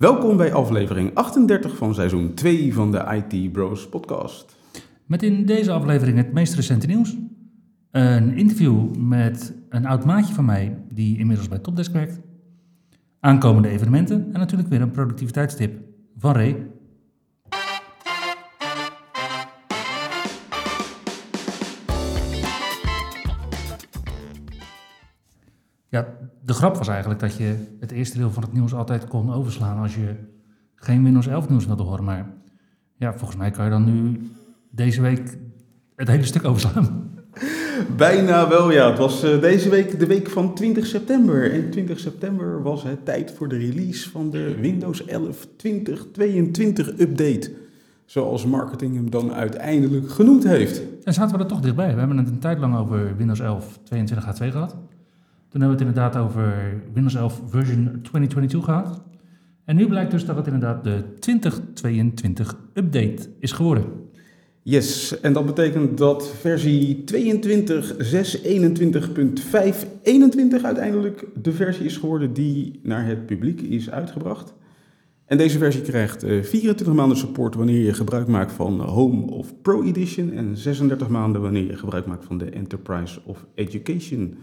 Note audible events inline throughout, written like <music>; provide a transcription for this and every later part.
Welkom bij aflevering 38 van seizoen 2 van de IT Bros podcast. Met in deze aflevering het meest recente nieuws. Een interview met een oud maatje van mij die inmiddels bij Topdesk werkt. Aankomende evenementen en natuurlijk weer een productiviteitstip van Ray. Ja, de grap was eigenlijk dat je het eerste deel van het nieuws altijd kon overslaan als je geen Windows 11 nieuws wilde horen. Maar ja, volgens mij kan je dan nu deze week het hele stuk overslaan. Bijna wel, ja. Het was eh, deze week de week van 20 september. En 20 september was het tijd voor de release van de Windows 11 2022 update. Zoals marketing hem dan uiteindelijk genoemd heeft. En zaten we er toch dichtbij. We hebben het een tijd lang over Windows 11 22H2 gehad. Toen hebben we het inderdaad over Windows 11 version 2022 gehad. En nu blijkt dus dat het inderdaad de 2022 update is geworden. Yes, en dat betekent dat versie 22.621.521 uiteindelijk de versie is geworden die naar het publiek is uitgebracht. En deze versie krijgt eh, 24 maanden support wanneer je gebruik maakt van Home of Pro Edition en 36 maanden wanneer je gebruik maakt van de Enterprise of Education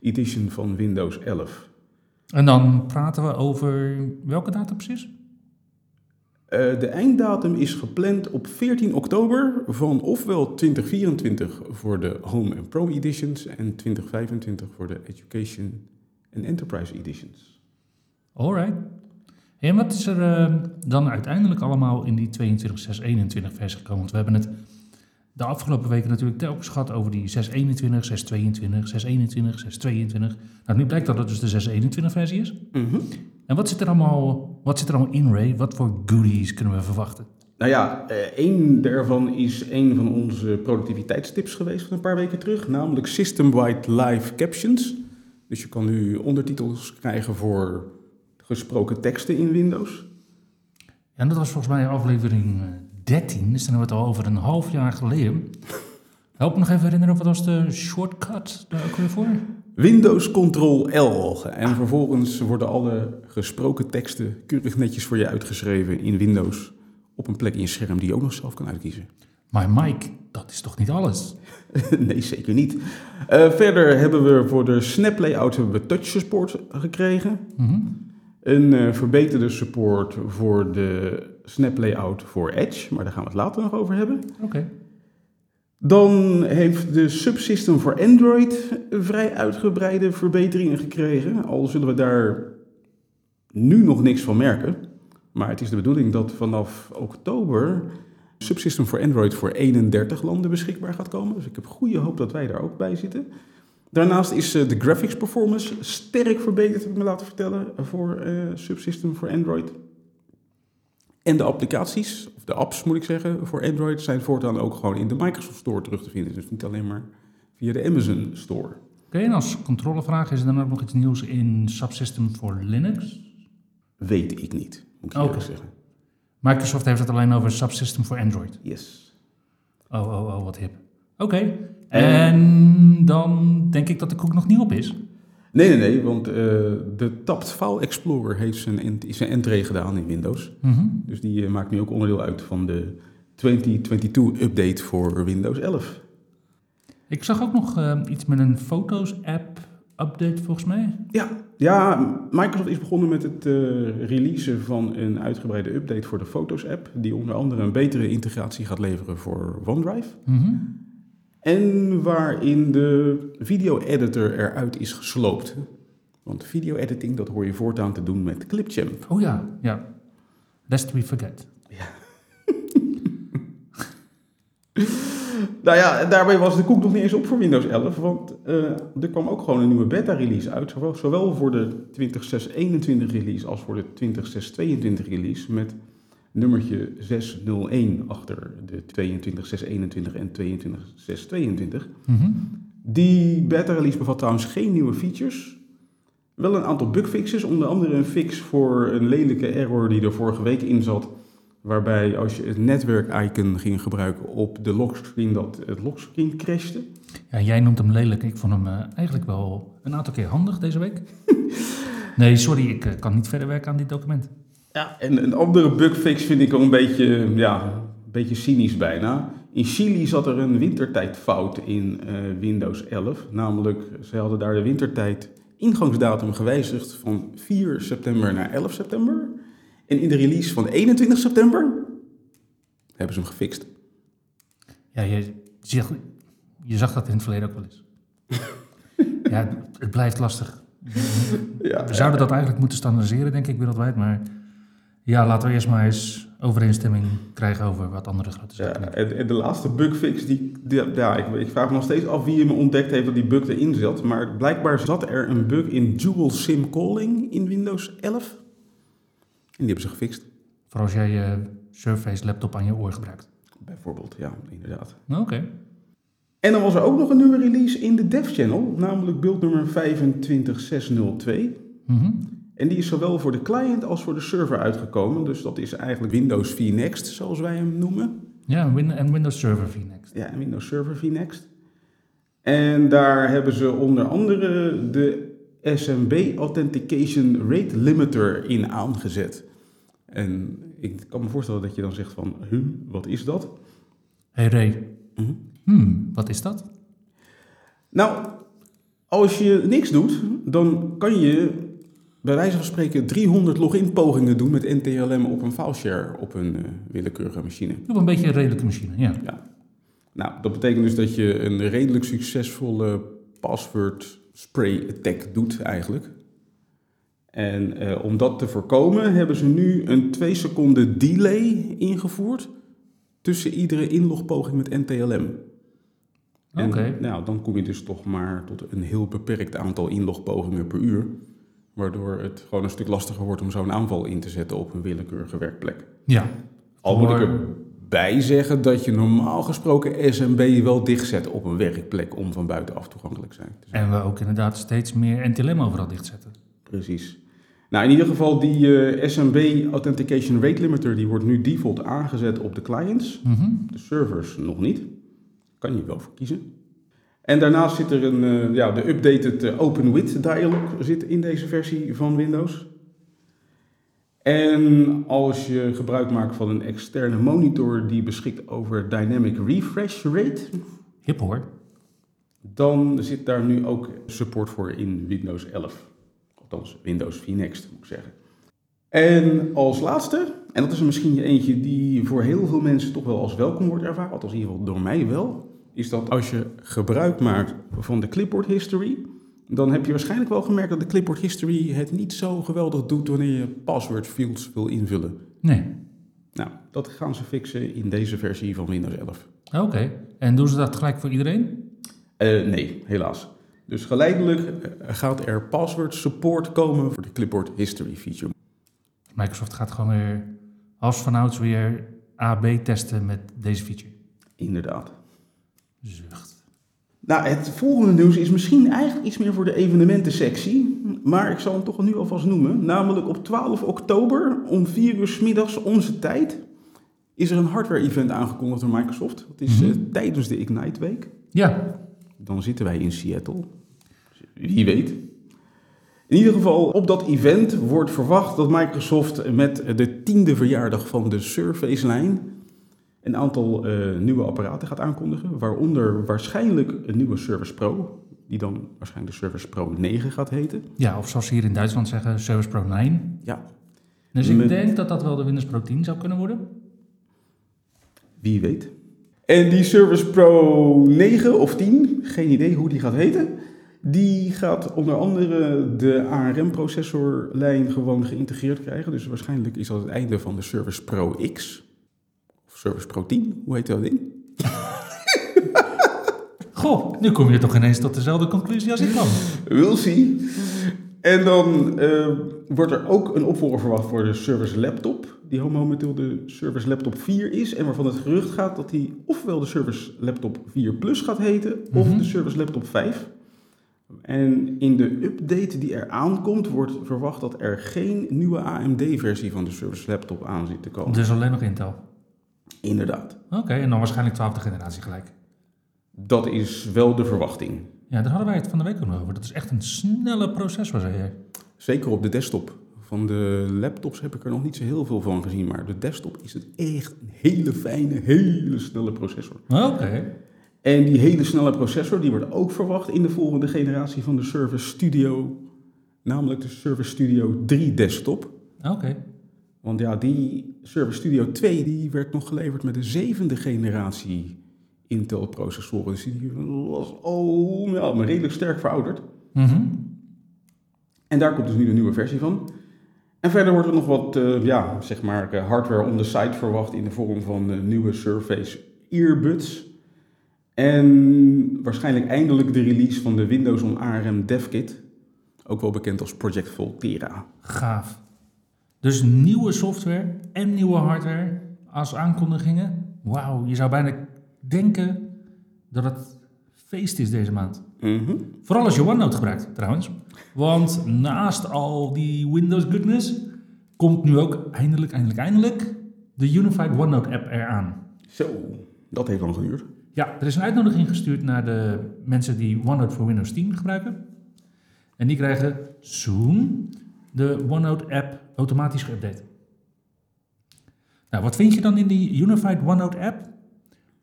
Edition van Windows 11. En dan praten we over welke datum precies? Eh, de einddatum is gepland op 14 oktober van ofwel 2024 voor de Home en Pro Editions en 2025 voor de Education en Enterprise Editions. Alright. En wat is er eh, dan uiteindelijk allemaal in die 22.621 versie gekomen? Want we hebben het de afgelopen weken natuurlijk telkens gehad over die 621, 622, 621, 622. Nou, nu blijkt dat het dus de 621 versie is. En wat zit er allemaal, wat zit er allemaal in, Ray? Wat voor goodies kunnen we verwachten? Nou ja, eh, één daarvan is een van onze productiviteitstips geweest van een paar weken terug, namelijk System-Wide Live Captions. Dus je kan nu ondertitels krijgen voor gesproken teksten in Windows. Ja, en dat was volgens mij aflevering eh, 13, dus dan hebben we het al over een half jaar geleden. Help me nog even herinneren, wat was de shortcut daar ook weer voor? Windows Ctrl L. En vervolgens worden alle gesproken teksten keurig netjes voor je uitgeschreven in Windows. Op een plek in je scherm die je ook nog zelf kan uitkiezen. Maar Mike, dat is toch niet alles? <laughs> nee, zeker niet. Eh, verder hebben we voor de Snap Layout hebben we touch support gekregen. Mhm. Een eh, verbeterde support voor de Snap Layout voor Edge, maar daar gaan we het later nog over hebben. Oké. Dan heeft de subsystem voor Android vrij uitgebreide verbeteringen gekregen. Al zullen we daar nu nog niks van merken. Maar het is de bedoeling dat vanaf oktober subsystem voor Android voor 31 landen beschikbaar gaat komen. Dus ik heb goede hoop dat wij daar ook bij zitten. Daarnaast is eh, de graphics performance sterk verbeterd, heb ik me laten vertellen, voor eh, subsystem voor Android. En de applicaties, of de apps moet ik zeggen, voor Android zijn voortaan ook gewoon in de Microsoft Store terug te vinden. Dus niet alleen maar via de Amazon Store. Oké, en als controlevraag is er dan ook nog iets nieuws in Subsystem voor Linux? Weet ik niet, moet ik eerlijk zeggen. Microsoft heeft het alleen over Subsystem voor Android. Yes. Oh, oh, oh, wat hip. Oké, en dan denk ik dat de koek nog niet op is. Nee, nee, nee, want eh, de Tapt File Explorer heeft zijn, ent- zijn entree gedaan in Windows. Mhm. Dus die eh, maakt nu ook onderdeel uit van de 2022-update voor Windows 11. Ik zag ook nog eh, iets met een Foto's-app update volgens mij. Ja, ja, Microsoft is begonnen met het releasen van een uitgebreide update voor de Foto's-app, die onder andere een betere integratie gaat leveren voor OneDrive. Mhm. En waarin de video-editor eruit is gesloopt. Want video-editing, dat hoor je voortaan te doen met Clipchamp. Oh ja, ja. Lest we forget. <laughs> Nou ja, daarbij was de koek nog niet eens op voor Windows 11, want eh, er kwam ook gewoon een nieuwe beta-release uit. Zowel, zowel voor de 20.621 release als voor de 20.622 release. Met nummertje 601 achter de 22621 en 22622. Mhm. Die beta release bevat trouwens geen nieuwe features. Wel een aantal bugfixes, onder andere een fix voor een lelijke error die er vorige week in zat. Waarbij als je het netwerk-icon ging gebruiken op de lockscreen, dat het lockscreen crashte. Ja, jij noemt hem lelijk. Ik vond hem eh, eigenlijk wel een aantal keer handig deze week. <laughs> nee, sorry, ik eh, kan niet verder werken aan dit document. Ja, en een andere bugfix vind ik al een beetje, ja, een beetje cynisch bijna. In Chili zat er een wintertijdfout in eh, Windows 11. Namelijk, ze hadden daar de wintertijd ingangsdatum gewijzigd van 4 september naar 11 september. En in de release van 21 september hebben ze hem gefixt. Ja, je, zag, je zag dat in het verleden ook wel eens. <laughs> ja, het blijft lastig. Ja, We zouden dat eigenlijk moeten standaardiseren, denk ik, wereldwijd. Maar ja, laten we eerst maar eens overeenstemming krijgen over wat andere grote Ja, zaken doen. en, de laatste bugfix, die, die- ja, ik, ik vraag me nog steeds af wie hem ontdekt heeft dat die bug erin zat. Maar blijkbaar zat er een bug in Dual SIM Calling in Windows 11. En die hebben ze gefixt. Voor als jij je Surface laptop aan je oor gebruikt. Bijvoorbeeld, ja, inderdaad. Nou, Oké. En dan was er ook nog een nieuwe release in de dev channel, namelijk build nummer 25602. Mhm. En die is zowel voor de client als voor de server uitgekomen. Dus dat is eigenlijk Windows vNext, zoals wij hem noemen. Ja, en Windows Server vNext. Ja, en Windows Server vNext. En daar hebben ze onder andere de SMB Authentication Rate Limiter in aangezet. En ik kan me voorstellen dat je dan zegt van, huh, wat is dat? Hey Ray, Mhm. hmm, wat is dat? Nou, als je niks doet, dan kan je bij wijze van spreken 300 login pogingen doen met NTLM op een fileshare op een eh, willekeurige machine. Op een beetje een redelijke machine, ja. Nou, dat betekent dus dat je een redelijk succesvolle password spray attack doet eigenlijk. En eh, om dat te voorkomen hebben ze nu een 2 seconden delay ingevoerd tussen iedere inlogpoging met NTLM. Oké. Nou, dan kom je dus toch maar tot een heel beperkt aantal inlogpogingen per uur. Waardoor het gewoon een stuk lastiger wordt om zo'n aanval in te zetten op een willekeurige werkplek. Ja. Al moet ik erbij zeggen dat je normaal gesproken SMB wel dichtzet op een werkplek om van buitenaf toegankelijk zijn. te zijn. En we ook inderdaad steeds meer NTLM overal dichtzetten. Precies. Nou, in ieder geval die eh, SMB Authentication Rate Limiter die wordt nu default aangezet op de clients. Mhm. De servers nog niet. Kan je wel voor kiezen. En daarnaast zit er een, eh, ja, de updated eh, Open dialog zit in deze versie van Windows. En als je gebruik maakt van een externe monitor die beschikt over Dynamic Refresh Rate, Hip hoor. dan zit daar nu ook support voor in Windows 11. Althans, Windows vNext moet ik zeggen. En als laatste, en dat is er misschien eentje die voor heel veel mensen toch wel als welkom wordt ervaren, althans in ieder geval door mij wel, is dat als je gebruik maakt van de clipboard history, dan heb je waarschijnlijk wel gemerkt dat de clipboard history het niet zo geweldig doet wanneer je password fields wil invullen. Nee. Nou, dat gaan ze fixen in deze versie van Windows 11. Oké. En doen ze dat gelijk voor iedereen? Eh, nee, helaas. Dus geleidelijk eh, gaat er password support komen voor de clipboard history feature. Microsoft gaat gewoon weer als vanouds weer A-B testen met deze feature. Inderdaad. Zucht. Nou, het volgende nieuws is misschien eigenlijk iets meer voor de evenementensectie, maar ik zal hem toch nu alvast noemen. Namelijk op 12 oktober om 4 uur 's middags onze tijd is er een hardware-event aangekondigd door Microsoft. Dat is eh, Mhm. tijdens de Ignite Week. Ja. Dan zitten wij in Seattle. Wie weet. In ieder geval, op dat event wordt verwacht dat Microsoft met de tiende verjaardag van de Surface-lijn een aantal eh, nieuwe apparaten gaat aankondigen. Waaronder waarschijnlijk een nieuwe Surface Pro, die dan waarschijnlijk de Surface Pro 9 gaat heten. Ja, of zoals ze hier in Duitsland zeggen, Service Pro 9. Ja, Dus ik Met- denk dat dat wel de Windows Pro 10 zou kunnen worden. wie weet. En die Surface Pro 9 of 10, geen idee hoe die gaat heten. Die gaat onder andere de ARM-processorlijn gewoon geïntegreerd krijgen. Dus waarschijnlijk is dat het einde van de Surface Pro X. Surface Pro 10, hoe heet dat ding? <laughs> Goh, nu kom je toch ineens tot dezelfde conclusie als ik kwam. We'll see. En dan eh, wordt er ook een opvolger verwacht voor de Service Laptop, die momenteel de Service Laptop 4 is. En waarvan het gerucht gaat dat die ofwel de Service Laptop 4 Plus gaat heten, of Mhm. de Service Laptop 5. En in de update die er aankomt, wordt verwacht dat er geen nieuwe AMD-versie van de Service Laptop aan zit te komen. Dus alleen nog Intel. Inderdaad. Oké, en dan waarschijnlijk twaalfde generatie gelijk. Dat is wel de verwachting. Ja, daar hadden wij het van de week ook nog over. Dat is echt een snelle processor, zei jij. Zeker op de desktop. Van de laptops heb ik er nog niet zo heel veel van gezien, maar de desktop is het echt een hele fijne, hele snelle processor. Oké. En die hele snelle processor die wordt ook verwacht in de volgende generatie van de Surface Studio, namelijk de Surface Studio 3 desktop. Oké. Want ja, die Surface Studio 2 die werd nog geleverd met de zevende generatie Intel processoren. Dus die was al ja, maar redelijk sterk verouderd. Mhm. En daar komt dus nu de nieuwe versie van. En verder wordt er nog wat eh, ja, zeg maar, eh, hardware on the site verwacht in de vorm van eh, nieuwe Surface earbuds. En waarschijnlijk eindelijk de release van de Windows on ARM DevKit. Ook wel bekend als Project Volterra. Gaaf. Dus nieuwe software en nieuwe hardware als aankondigingen. Wauw, je zou bijna denken dat het feest is deze maand. Mhm. Vooral als je OneNote gebruikt, trouwens. Want naast al die Windows goodness komt nu ook eindelijk, eindelijk, eindelijk de Unified OneNote app eraan. Zo, dat heeft lang geduurd. Ja, er is een uitnodiging gestuurd naar de mensen die OneNote voor Windows 10 gebruiken. En die krijgen soon de OneNote app automatisch geüpdate. Nou, wat vind je dan in die Unified OneNote app?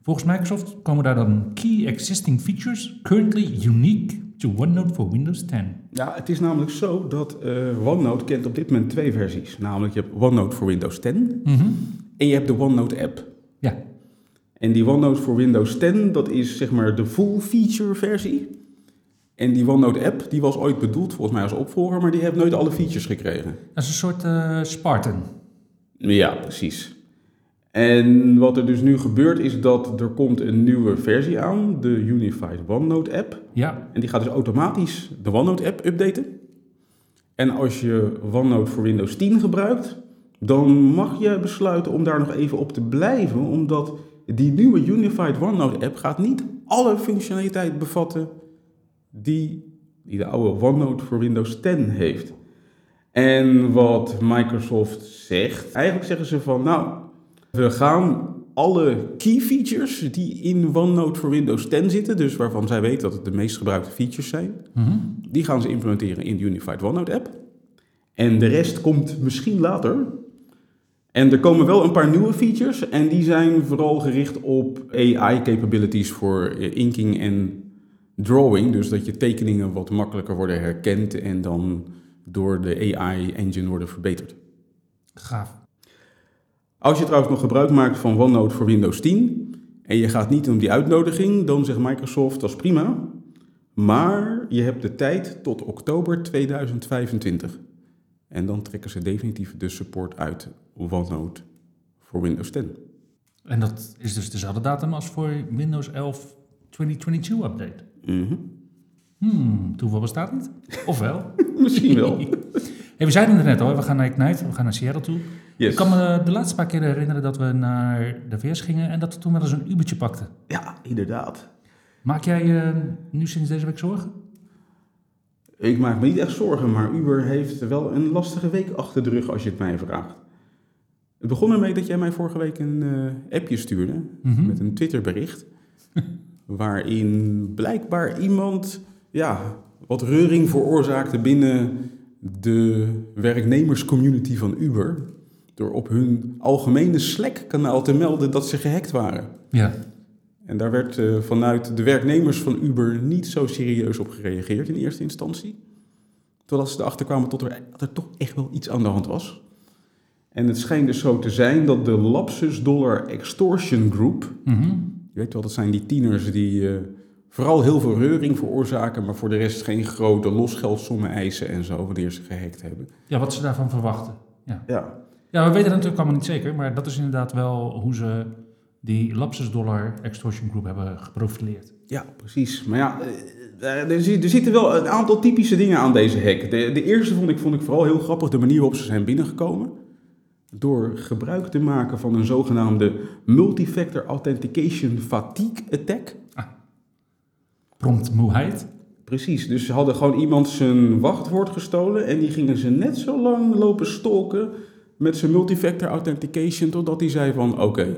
Volgens Microsoft komen daar dan key existing features currently unique to OneNote for Windows 10. Ja, het is namelijk zo dat eh, OneNote kent op dit moment twee versies. Namelijk je hebt OneNote voor Windows 10 Mhm. en je hebt de OneNote app. Ja, En die OneNote voor Windows 10, dat is zeg maar de full feature versie. En die OneNote app, die was ooit bedoeld volgens mij als opvolger, maar die heeft nooit alle features gekregen. dat is een soort eh, Spartan. Ja, precies. En wat er dus nu gebeurt is dat er komt een nieuwe versie aan, de Unified OneNote app. Ja, En die gaat dus automatisch de OneNote app updaten. En als je OneNote voor Windows 10 gebruikt, dan mag je besluiten om daar nog even op te blijven, omdat die nieuwe Unified OneNote app gaat niet alle functionaliteit bevatten die, die de oude OneNote voor Windows 10 heeft. En wat Microsoft zegt, eigenlijk zeggen ze van nou, we gaan alle key features die in OneNote voor Windows 10 zitten, dus waarvan zij weten dat het de meest gebruikte features zijn, Mhm. die gaan ze implementeren in de Unified OneNote app. En de rest komt misschien later. En er komen wel een paar nieuwe features en die zijn vooral gericht op AI capabilities voor eh, inking en drawing. Dus dat je tekeningen wat makkelijker worden herkend en dan door de AI engine worden verbeterd. gaaf. Als je trouwens nog gebruik maakt van OneNote voor Windows 10 en je gaat niet om die uitnodiging, dan zegt Microsoft dat is prima. Maar je hebt de tijd tot oktober 2025. En dan trekken ze definitief de support uit OneNote voor Windows 10. En dat is dus dezelfde datum als voor Windows 11 2022 update. Mhm. Hmm, toeval bestaat niet? Of wel? <laughs> Misschien wel. <laughs> Hey, we zeiden het net al, we gaan naar Ignite, we gaan naar Seattle toe. Yes. Ik kan me de laatste paar keer herinneren dat we naar de VS gingen en dat we toen wel eens een Ubertje pakten. Ja, inderdaad. Maak jij eh, nu sinds deze week zorgen? Ik maak me niet echt zorgen, maar Uber heeft wel een lastige week achter de rug als je het mij vraagt. Het begon ermee dat jij mij vorige week een eh, appje stuurde Mhm. met een Twitterbericht. Waarin blijkbaar iemand ja, wat reuring veroorzaakte binnen de werknemerscommunity van Uber. Door op hun algemene Slack-kanaal te melden dat ze gehackt waren. Ja. En daar werd eh, vanuit de werknemers van Uber niet zo serieus op gereageerd in eerste instantie. Totdat ze erachter kwamen tot er, dat er toch echt wel iets aan de hand was. En het schijnt dus zo te zijn dat de Lapsus Dollar Extortion Group, Mhm. Je weet wel, dat zijn die tieners die eh, vooral heel veel reuring veroorzaken, maar voor de rest geen grote losgeldsommen eisen en zo, wanneer ze gehackt hebben. ja, wat ze daarvan verwachten. Ja. Ja, ja, we weten natuurlijk allemaal niet zeker, maar dat is inderdaad wel hoe ze die Lapsus Dollar Extortion Group hebben geprofileerd. ja precies. Maar ja, eh, Eh, er, er zitten wel een aantal typische dingen aan deze hack. De, de eerste vond ik, vond ik vooral heel grappig, de manier waarop ze zijn binnengekomen. Door gebruik te maken van een zogenaamde multifactor authentication fatigue attack. Promptmoeheid. Precies, dus ze hadden gewoon iemand zijn wachtwoord gestolen en die gingen ze net zo lang lopen stalken met zijn multifactor authentication totdat hij zei van oké,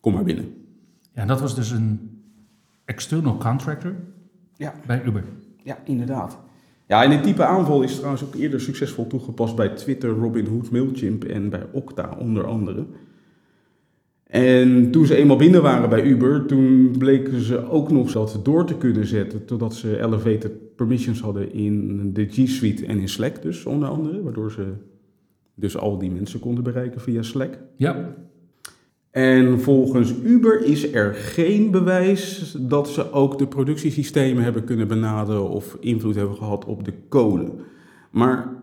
kom maar binnen. Ja, dat was dus een external contractor Ja. bij Uber. Ja, inderdaad. Ja, en dit type aanval is trouwens ook eerder succesvol toegepast bij Twitter, Robinhood, Mailchimp en bij Okta onder andere. En toen ze eenmaal binnen waren bij Uber, toen bleken ze ook nog dat door te kunnen zetten, totdat ze elevated permissions hadden in de G Suite en in Slack dus onder andere, waardoor ze dus al die mensen konden bereiken via Slack. Ja, En volgens Uber is er geen bewijs dat ze ook de productiesystemen hebben kunnen benaderen of invloed hebben gehad op de code. Maar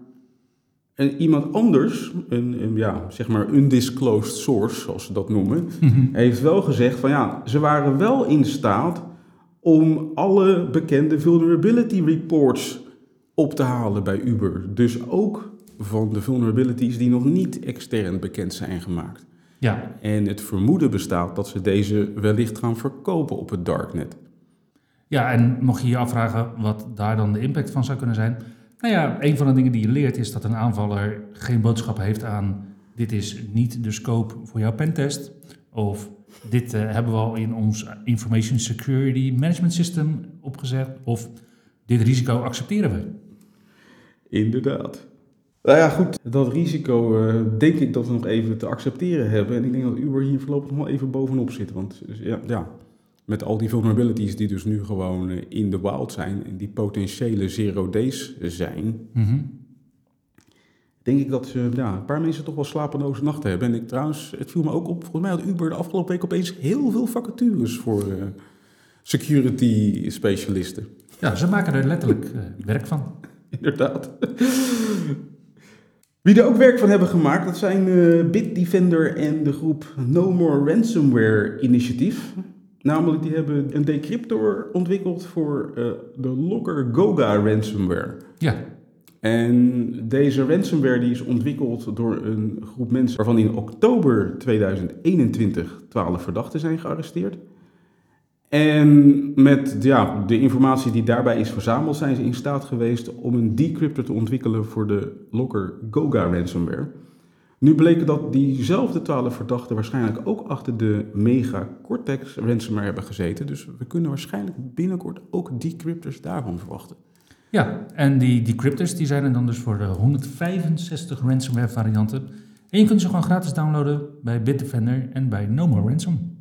iemand anders, een, een, ja, zeg maar undisclosed source, zoals ze dat noemen, heeft wel gezegd van ja, ze waren wel in staat om alle bekende vulnerability reports op te halen bij Uber. Dus ook van de vulnerabilities die nog niet extern bekend zijn gemaakt. Ja. En het vermoeden bestaat dat ze deze wellicht gaan verkopen op het darknet. Ja, en mocht je je afvragen wat daar dan de impact van zou kunnen zijn. Nou ja, een van de dingen die je leert is dat een aanvaller geen boodschap heeft aan... dit is niet de scope voor jouw pentest. Of dit eh, hebben we al in ons Information Security Management System opgezet. Of dit risico accepteren we. Inderdaad. Nou ja, goed. Dat risico eh, denk ik dat we nog even te accepteren hebben. En ik denk dat Uber hier voorlopig nog wel even bovenop zit. Want dus, ja, ja, met al die vulnerabilities die dus nu gewoon eh, in de wild zijn... en die potentiële zero days zijn... Mhm. denk ik dat ze, ja, een paar mensen toch wel slapeloze nachten hebben. En ik trouwens, het viel me ook op, volgens mij had Uber de afgelopen week opeens heel veel vacatures voor eh, security specialisten. Ja, ze maken er letterlijk werk van. <laughs> Inderdaad. Wie er ook werk van hebben gemaakt, dat zijn eh, Bitdefender en de groep No More Ransomware Initiative. Namelijk, die hebben een decryptor ontwikkeld voor eh, de Locker Goga ransomware. Ja, En deze ransomware die is ontwikkeld door een groep mensen waarvan in oktober 2021 12 verdachten zijn gearresteerd. En met ja, de informatie die daarbij is verzameld zijn ze in staat geweest om een decryptor te ontwikkelen voor de Locker Goga ransomware. Nu bleken dat diezelfde 12 verdachten waarschijnlijk ook achter de Mega Cortex ransomware hebben gezeten. Dus we kunnen waarschijnlijk binnenkort ook decryptors daarvan verwachten. Ja, en die decryptors die zijn er dan dus voor de 165 ransomware varianten. En je kunt ze gewoon gratis downloaden bij Bitdefender en bij No More Ransom.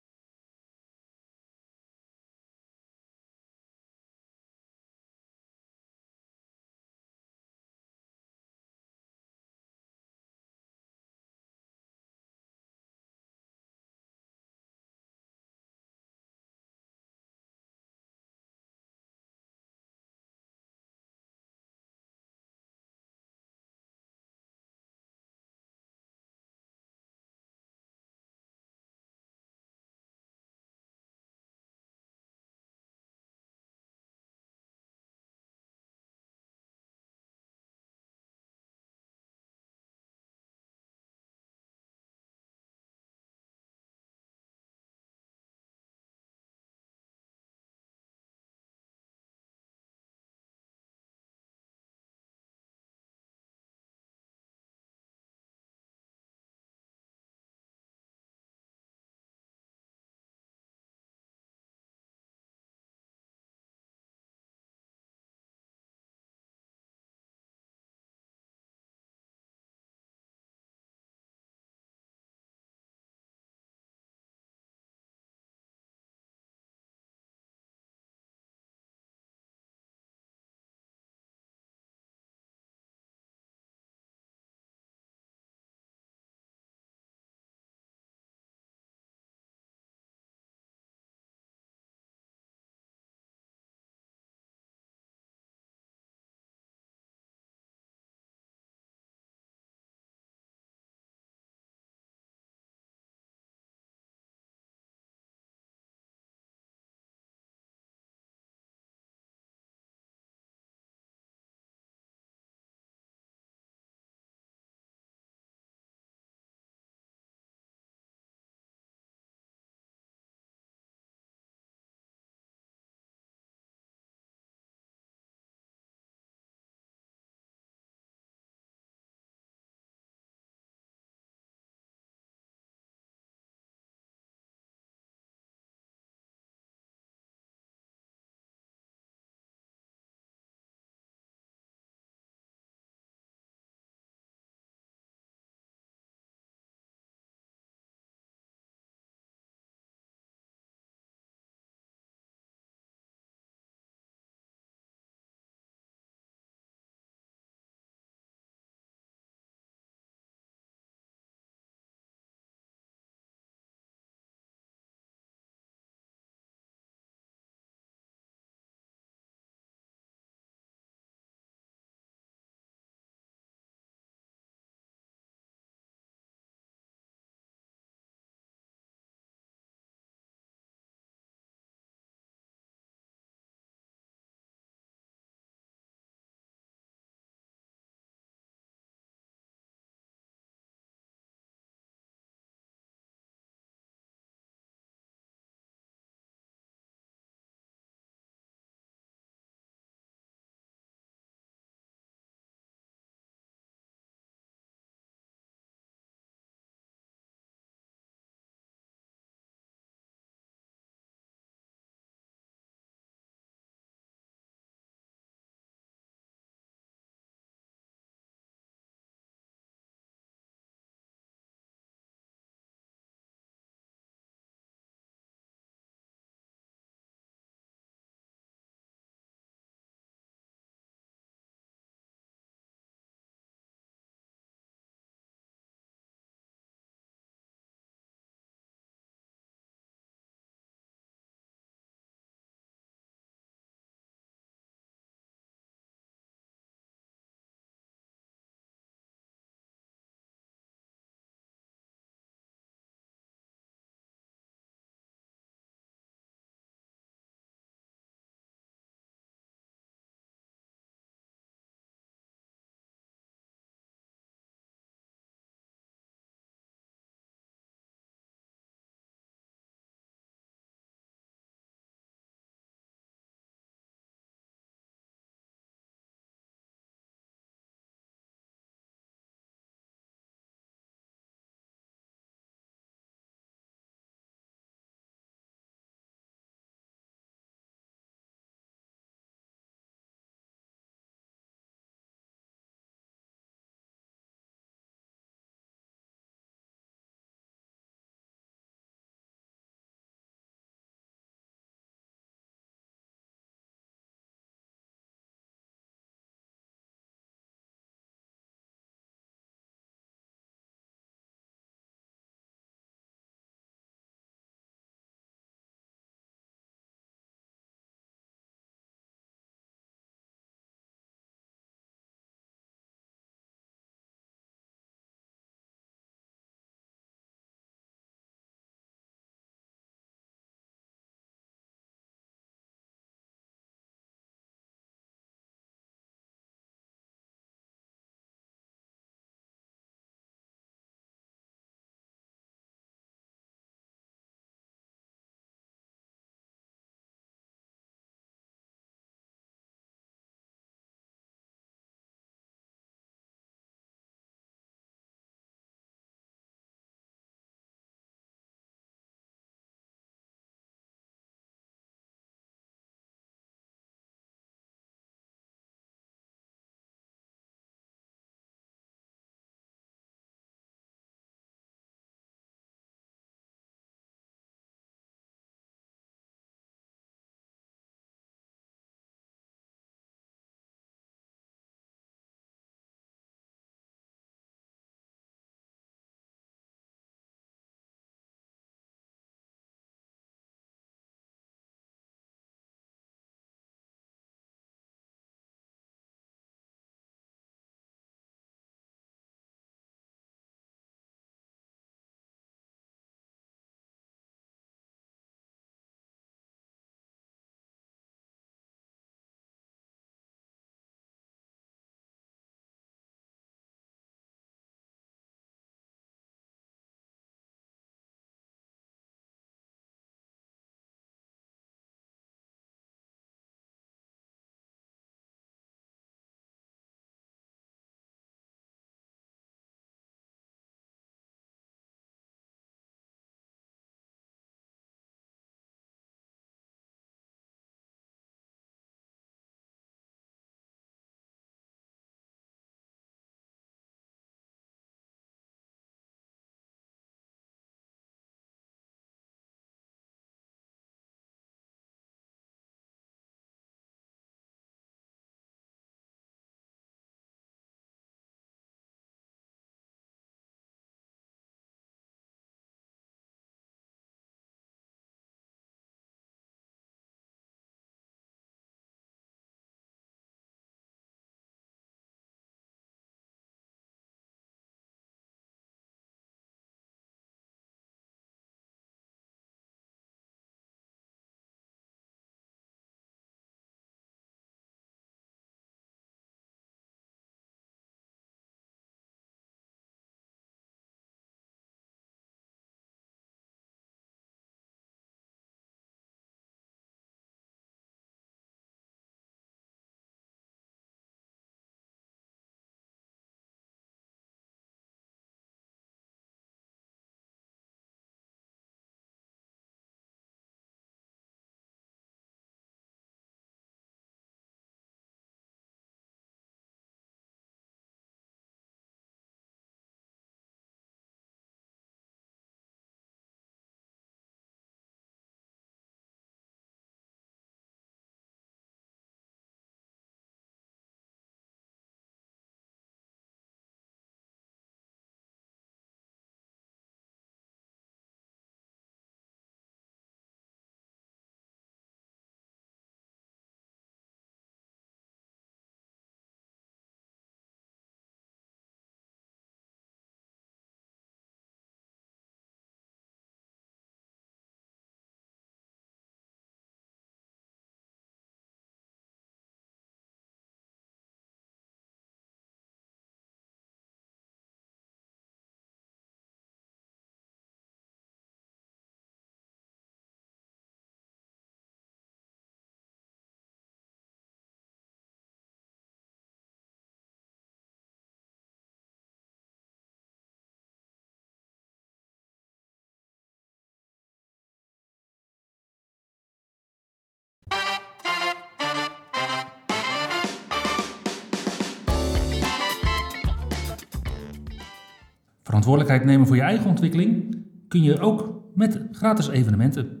Verantwoordelijkheid nemen voor je eigen ontwikkeling kun je ook met gratis evenementen.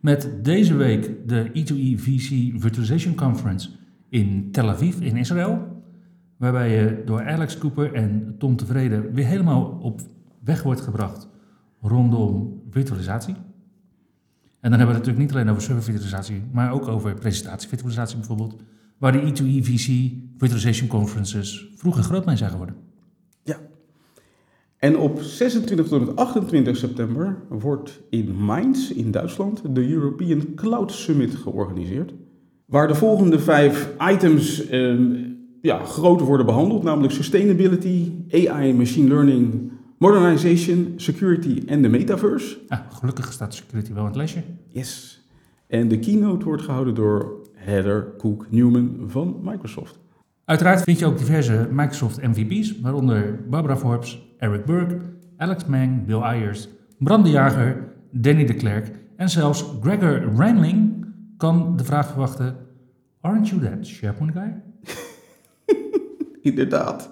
Met deze week de E2E VC Virtualization Conference in Tel Aviv in Israël. Waarbij je door Alex Cooper en Tom Tevreden weer helemaal op weg wordt gebracht rondom virtualisatie. En dan hebben we het natuurlijk niet alleen over servervirtualisatie, maar ook over presentatievirtualisatie bijvoorbeeld. Waar de E2E VC Virtualization Conferences vroeger groot mee zijn geworden. En op 26 tot en met 28 september wordt in Mainz in Duitsland de European Cloud Summit georganiseerd. Waar de volgende vijf items ehm, ja, groot worden behandeld, namelijk sustainability, AI, machine learning, modernization, security en de metaverse. Ah, gelukkig staat security wel in het lesje. Yes. En de keynote wordt gehouden door Heather Cook Newman van Microsoft. Uiteraard vind je ook diverse Microsoft MVP's, waaronder Barbara Forbes, Eric Burke, Alex Mang, Bill Ayers, Bram de Jager, Danny de Klerk en zelfs Gregor Reinling kan de vraag verwachten: Aren't you that SharePoint guy? <laughs> Inderdaad.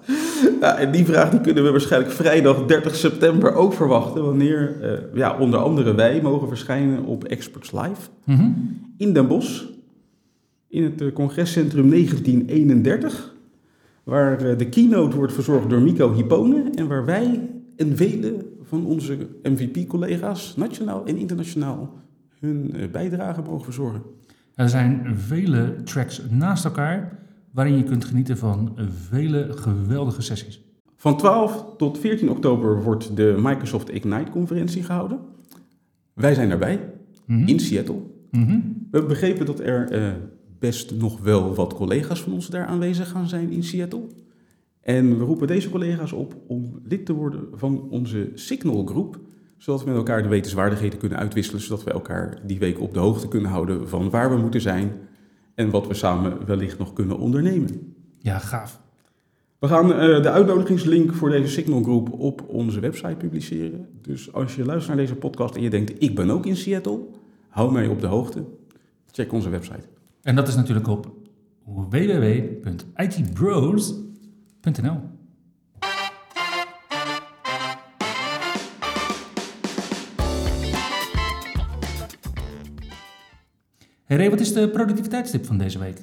Ja, en die vraag die kunnen we waarschijnlijk vrijdag 30 september ook verwachten, wanneer eh, ja, onder andere wij mogen verschijnen op Experts Live Mhm. in Den Bosch, in het eh, congrescentrum 1931, waar eh, de keynote wordt verzorgd door Mico Hipone en waar wij en vele van onze MVP-collega's, nationaal en internationaal, hun eh, bijdrage mogen verzorgen. Er zijn vele tracks naast elkaar waarin je kunt genieten van vele geweldige sessies. Van 12 tot 14 oktober wordt de Microsoft Ignite-conferentie gehouden. Wij zijn daarbij, Mhm. in Seattle. Mhm. We begrepen dat er eh, best nog wel wat collega's van ons daar aanwezig gaan zijn in Seattle. En we roepen deze collega's op om lid te worden van onze Signal groep, zodat we met elkaar de wetenswaardigheden kunnen uitwisselen, zodat we elkaar die week op de hoogte kunnen houden van waar we moeten zijn en wat we samen wellicht nog kunnen ondernemen. Ja, gaaf. We gaan eh, de uitnodigingslink voor deze Signal groep op onze website publiceren. Dus als je luistert naar deze podcast en je denkt, ik ben ook in Seattle, hou mij op de hoogte. Check onze website. En dat is natuurlijk op www.itbros.nl. Hey Ray, wat is de productiviteitstip van deze week?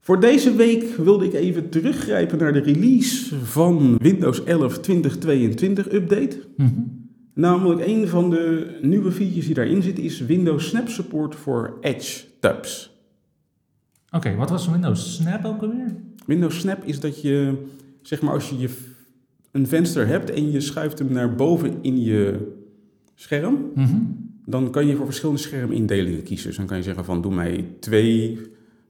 Voor deze week wilde ik even teruggrijpen naar de release van Windows 11 2022 update. Mhm. Namelijk een van de nieuwe features die daarin zit is Windows Snap Support voor Edge tabs. Oké, wat was Windows Snap ook alweer? Windows Snap is dat je, zeg maar, als je je een venster hebt en je schuift hem naar boven in je scherm, Mhm. dan kan je voor verschillende schermindelingen kiezen. Dus dan kan je zeggen van doe mij twee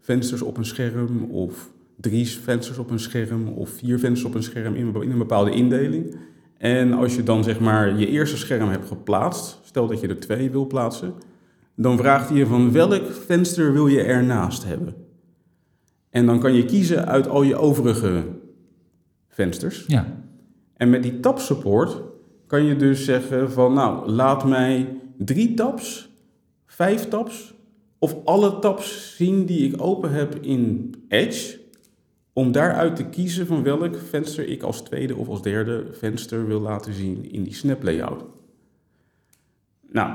vensters op een scherm of drie vensters op een scherm of vier vensters op een scherm in een- in een bepaalde indeling. En als je dan zeg maar je eerste scherm hebt geplaatst, stel dat je er twee wil plaatsen, dan vraagt hij je van welk venster wil je ernaast hebben. En dan kan je kiezen uit al je overige vensters. Ja, En met die tab support kan je dus zeggen van nou, laat mij drie tabs, vijf tabs of alle tabs zien die ik open heb in Edge. Om daaruit te kiezen van welk venster ik als tweede of als derde venster wil laten zien in die snap layout. Nou,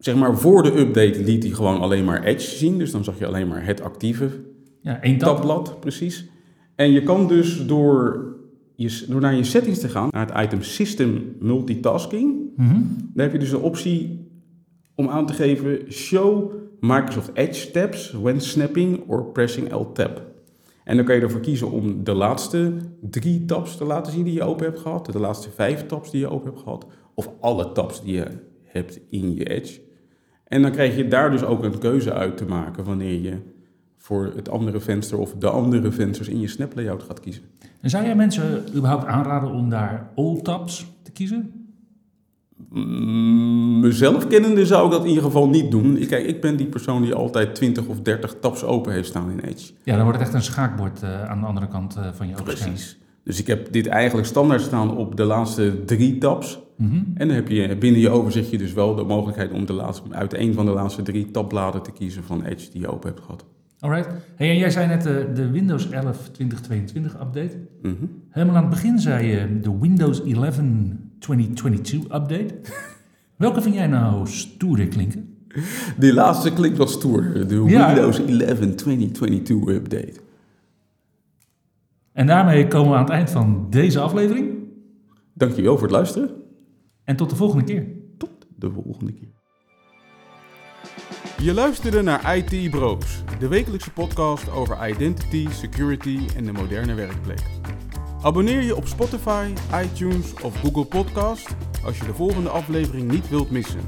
zeg maar voor de update liet hij gewoon alleen maar Edge zien. Dus dan zag je alleen maar het actieve ja één tab. tabblad, precies. En je kan dus door, je, door naar je settings te gaan, naar het item System Multitasking, Mhm. dan heb je dus de optie om aan te geven Show Microsoft Edge tabs when snapping or pressing Alt-Tab. En dan kan je ervoor kiezen om de laatste drie tabs te laten zien die je open hebt gehad, de laatste vijf tabs die je open hebt gehad, of alle tabs die je hebt in je Edge. En dan krijg je daar dus ook een keuze uit te maken wanneer je voor het andere venster of de andere vensters in je snap layout gaat kiezen. En zou jij mensen überhaupt aanraden om daar all tabs te kiezen? Mm, Mezelf kennende zou ik dat in ieder geval niet doen. Ik, kijk, ik ben die persoon die altijd 20 of 30 tabs open heeft staan in Edge. Ja, dan wordt het echt een schaakbord eh, aan de andere kant eh, van je oogscherm. Precies. Dus ik heb dit eigenlijk standaard staan op de laatste drie tabs. Mhm. En dan heb je binnen je overzichtje dus wel de mogelijkheid om de laatste, uit een van de laatste drie tabbladen te kiezen van Edge die je open hebt gehad. Alright. Hey, en jij zei net de, de Windows 11 2022 update. Mhm. Helemaal aan het begin zei je de Windows 11 2022 update. Welke vind jij nou stoerder klinken? Die laatste klinkt wat stoer. De Ja. Windows 11 2022 update. En daarmee komen we aan het eind van deze aflevering. Dankjewel voor het luisteren. En tot de volgende keer. Tot de volgende keer. Je luisterde naar IT Bros, de wekelijkse podcast over identity, security en de moderne werkplek. Abonneer je op Spotify, iTunes of Google Podcast als je de volgende aflevering niet wilt missen.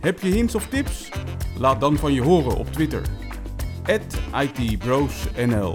Heb je hints of tips? Laat dan van je horen op Twitter. @itbrosnl